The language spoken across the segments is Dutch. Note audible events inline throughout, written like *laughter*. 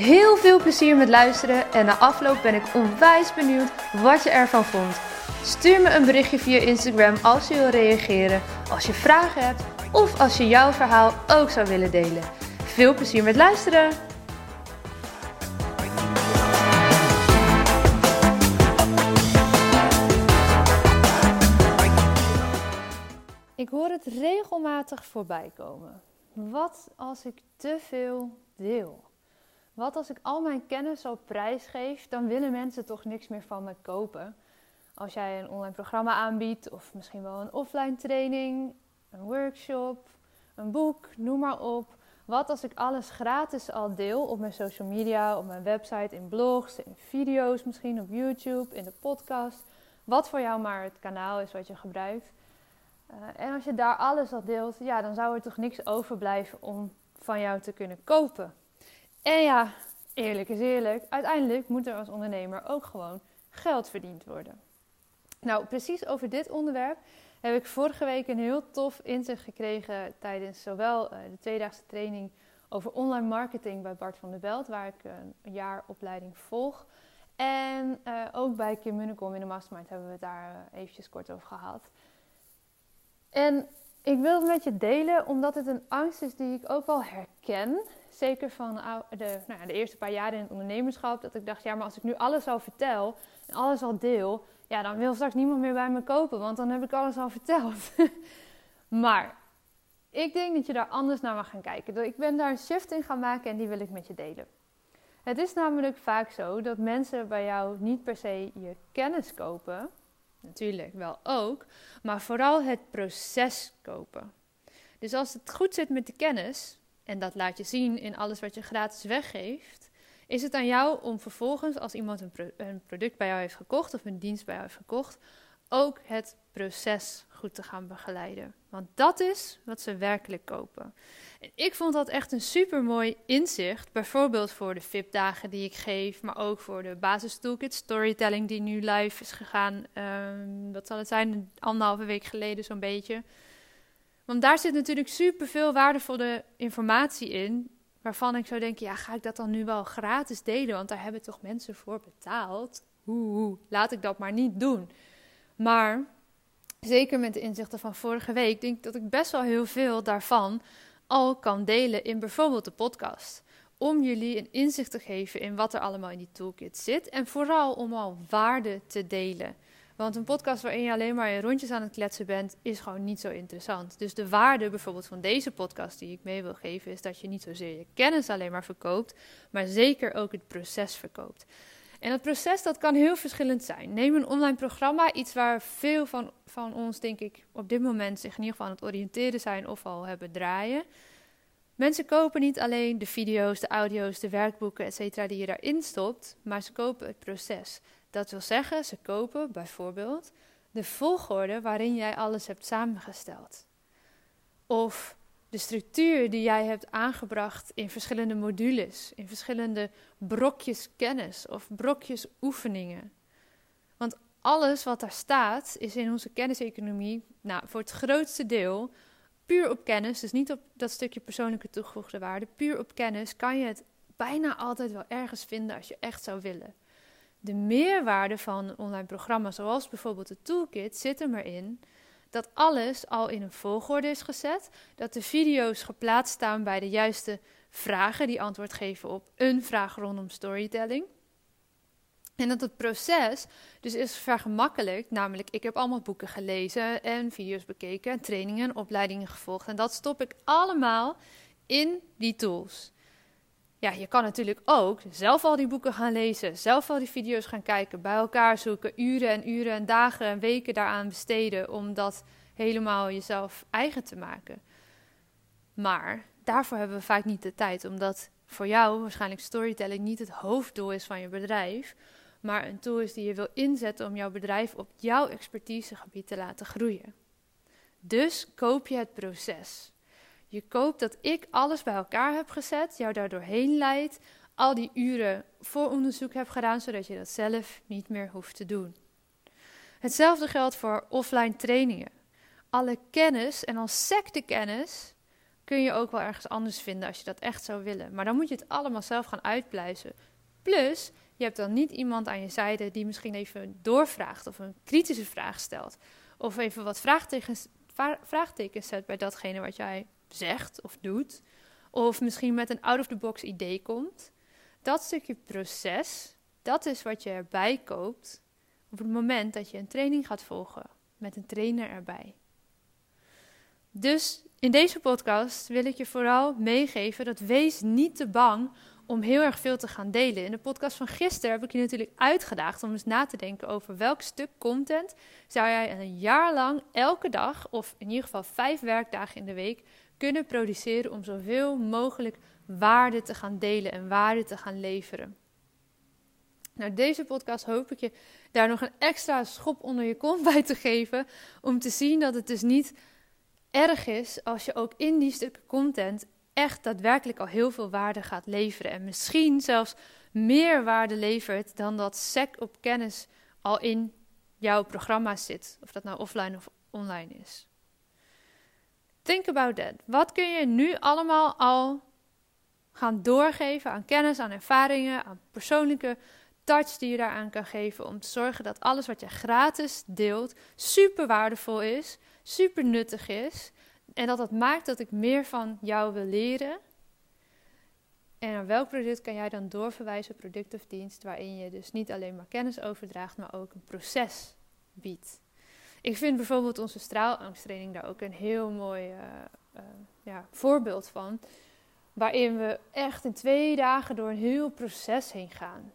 Heel veel plezier met luisteren en na afloop ben ik onwijs benieuwd wat je ervan vond. Stuur me een berichtje via Instagram als je wil reageren, als je vragen hebt of als je jouw verhaal ook zou willen delen. Veel plezier met luisteren! Ik hoor het regelmatig voorbij komen. Wat als ik te veel deel? Wat als ik al mijn kennis op prijs geef, dan willen mensen toch niks meer van me kopen. Als jij een online programma aanbiedt, of misschien wel een offline training, een workshop, een boek, noem maar op. Wat als ik alles gratis al deel op mijn social media, op mijn website, in blogs, in video's misschien op YouTube, in de podcast. Wat voor jou maar het kanaal is wat je gebruikt. Uh, en als je daar alles al deelt, ja, dan zou er toch niks overblijven om van jou te kunnen kopen. En ja, eerlijk is eerlijk, uiteindelijk moet er als ondernemer ook gewoon geld verdiend worden. Nou, precies over dit onderwerp heb ik vorige week een heel tof inzicht gekregen tijdens zowel uh, de tweedaagse training over online marketing bij Bart van der Belt, waar ik een jaar opleiding volg. En uh, ook bij Kim Munnekom in de Mastermind hebben we het daar eventjes kort over gehad. En ik wil het met je delen omdat het een angst is die ik ook wel herken. Zeker van de, nou ja, de eerste paar jaren in het ondernemerschap. Dat ik dacht, ja, maar als ik nu alles al vertel en alles al deel, ja, dan wil straks niemand meer bij me kopen, want dan heb ik alles al verteld. *laughs* maar ik denk dat je daar anders naar mag gaan kijken. Ik ben daar een shift in gaan maken en die wil ik met je delen. Het is namelijk vaak zo dat mensen bij jou niet per se je kennis kopen. Natuurlijk wel ook, maar vooral het proces kopen. Dus als het goed zit met de kennis, en dat laat je zien in alles wat je gratis weggeeft, is het aan jou om vervolgens, als iemand een, een, product bij jou heeft gekocht of een dienst bij jou heeft gekocht, ook het proces goed te gaan begeleiden. Want dat is wat ze werkelijk kopen. En ik vond dat echt een super mooi inzicht. Bijvoorbeeld voor de VIP-dagen die ik geef, maar ook voor de basis toolkit storytelling die nu live is gegaan. Um, wat zal het zijn? Anderhalve week geleden zo'n beetje. Want daar zit natuurlijk super veel waardevolle informatie in waarvan ik zou denken, ja, ga ik dat dan nu wel gratis delen? Want daar hebben toch mensen voor betaald? Oeh, laat ik dat maar niet doen. Maar zeker met de inzichten van vorige week, denk ik dat ik best wel heel veel daarvan al kan delen in bijvoorbeeld de podcast. Om jullie een inzicht te geven in wat er allemaal in die toolkit zit. En vooral om al waarde te delen. Want een podcast waarin je alleen maar in rondjes aan het kletsen bent, is gewoon niet zo interessant. Dus de waarde bijvoorbeeld van deze podcast die ik mee wil geven, is dat je niet zozeer je kennis alleen maar verkoopt, maar zeker ook het proces verkoopt. En dat proces dat kan heel verschillend zijn. Neem een online programma, iets waar veel van, van ons, denk ik, op dit moment zich in ieder geval aan het oriënteren zijn of al hebben draaien. Mensen kopen niet alleen de video's, de audio's, de werkboeken, etc. die je daarin stopt, maar ze kopen het proces. Dat wil zeggen, ze kopen bijvoorbeeld de volgorde waarin jij alles hebt samengesteld. Of de structuur die jij hebt aangebracht in verschillende modules, in verschillende brokjes kennis of brokjes oefeningen. Want alles wat daar staat is in onze kenniseconomie, nou, voor het grootste deel puur op kennis, dus niet op dat stukje persoonlijke toegevoegde waarde, puur op kennis kan je het bijna altijd wel ergens vinden als je echt zou willen. De meerwaarde van online programma, zoals bijvoorbeeld de Toolkit, zit er maar in dat alles al in een volgorde is gezet, dat de video's geplaatst staan bij de juiste vragen die antwoord geven op een vraag rondom storytelling. En dat het proces dus is vergemakkelijkt, namelijk ik heb allemaal boeken gelezen en video's bekeken, trainingen, opleidingen gevolgd en dat stop ik allemaal in die tools ja, je kan natuurlijk ook zelf al die boeken gaan lezen, zelf al die video's gaan kijken, bij elkaar zoeken, uren en uren en dagen en weken daaraan besteden om dat helemaal jezelf eigen te maken. Maar daarvoor hebben we vaak niet de tijd, omdat voor jou waarschijnlijk storytelling niet het hoofddoel is van je bedrijf. maar een tool is die je wil inzetten om jouw bedrijf op jouw expertisegebied te laten groeien. Dus koop je het proces. Je koopt dat ik alles bij elkaar heb gezet, jou daar doorheen leid, al die uren voor onderzoek heb gedaan, zodat je dat zelf niet meer hoeft te doen. Hetzelfde geldt voor offline trainingen. Alle kennis en als secte kennis kun je ook wel ergens anders vinden als je dat echt zou willen. Maar dan moet je het allemaal zelf gaan uitpluizen. Plus, je hebt dan niet iemand aan je zijde die misschien even doorvraagt of een kritische vraag stelt. Of even wat vraagtekens, vraagtekens zet bij datgene wat jij zegt of doet. Of misschien met een out-of-the-box idee komt. Dat stukje proces, dat is wat je erbij koopt op het moment dat je een training gaat volgen met een trainer erbij. Dus in deze podcast wil ik je vooral meegeven dat wees niet te bang om heel erg veel te gaan delen. In de podcast van gisteren heb ik je natuurlijk uitgedaagd om eens na te denken over welk stuk content zou jij een jaar lang elke dag, of in ieder geval vijf werkdagen in de week, kunnen produceren om zoveel mogelijk waarde te gaan delen en waarde te gaan leveren. Nou, deze podcast hoop ik je daar nog een extra schop onder je kont bij te geven. Om te zien dat het dus niet erg is als je ook in die stukken content echt daadwerkelijk al heel veel waarde gaat leveren. En misschien zelfs meer waarde levert dan dat sec op kennis al in jouw programma zit. Of dat nou offline of online is. Think about that. Wat kun je nu allemaal al gaan doorgeven aan kennis, aan ervaringen, aan persoonlijke touch die je daaraan kan geven om te zorgen dat alles wat je gratis deelt super waardevol is, super nuttig is en dat dat maakt dat ik meer van jou wil leren. En aan welk product kan jij dan doorverwijzen, product of dienst, waarin je dus niet alleen maar kennis overdraagt, maar ook een proces biedt. Ik vind bijvoorbeeld onze straalangsttraining daar ook een heel mooi uh, uh, ja, voorbeeld van. Waarin we echt in twee dagen door een heel proces heen gaan.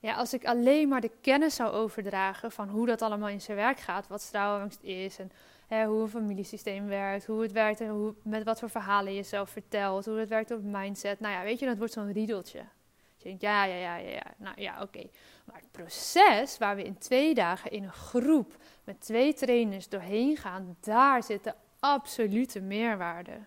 Ja, als ik alleen maar de kennis zou overdragen van hoe dat allemaal in zijn werk gaat, wat straalangst is en hè, hoe een familiesysteem werkt, hoe het werkt en hoe, met wat voor verhalen je zelf vertelt, hoe het werkt op mindset. Nou ja, weet je, dat wordt zo'n riedeltje. Je denkt, ja, ja, ja, ja, ja. Nou ja, oké. Maar het proces waar we in twee dagen in een groep met twee trainers doorheen gaan, daar zit de absolute meerwaarde.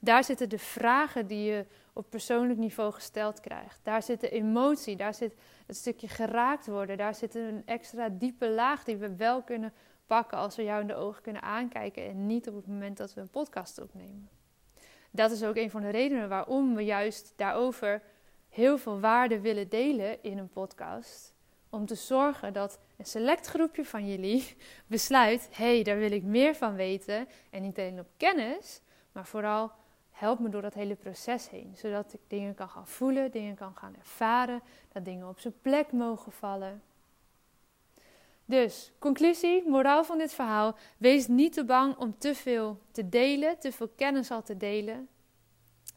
Daar zitten de vragen die je op persoonlijk niveau gesteld krijgt. Daar zit de emotie, daar zit het stukje geraakt worden, daar zit een extra diepe laag die we wel kunnen pakken als we jou in de ogen kunnen aankijken en niet op het moment dat we een podcast opnemen. Dat is ook een van de redenen waarom we juist daarover heel veel waarde willen delen in een podcast. Om te zorgen dat een select groepje van jullie *laughs* besluit: hé, hey, daar wil ik meer van weten. En niet alleen op kennis, maar vooral help me door dat hele proces heen. Zodat ik dingen kan gaan voelen, dingen kan gaan ervaren, dat dingen op zijn plek mogen vallen. Dus, conclusie, moraal van dit verhaal. Wees niet te bang om te veel te delen, te veel kennis al te delen.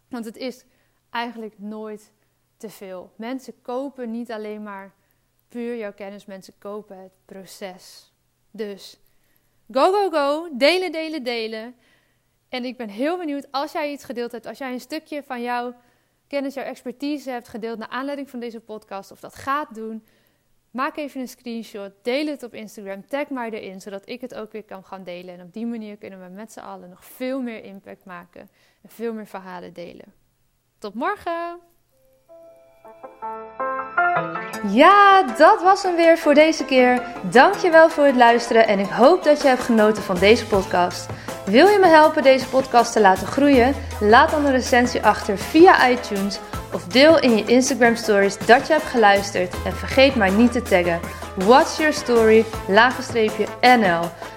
Want het is eigenlijk nooit te veel. Mensen kopen niet alleen maar puur jouw kennis, mensen kopen het proces. Dus, go, go, go. Delen, delen, delen. En ik ben heel benieuwd als jij iets gedeeld hebt, als jij een stukje van jouw kennis, jouw expertise hebt gedeeld naar aanleiding van deze podcast, of dat gaat doen. Maak even een screenshot, deel het op Instagram, tag mij erin, zodat ik het ook weer kan gaan delen. En op die manier kunnen we met z'n allen nog veel meer impact maken en veel meer verhalen delen. Tot morgen! Ja, dat was hem weer voor deze keer. Dankjewel voor het luisteren en ik hoop dat je hebt genoten van deze podcast. Wil je me helpen deze podcast te laten groeien? Laat dan een recensie achter via iTunes of deel in je Instagram stories dat je hebt geluisterd en vergeet mij niet te taggen. What's your story? NL.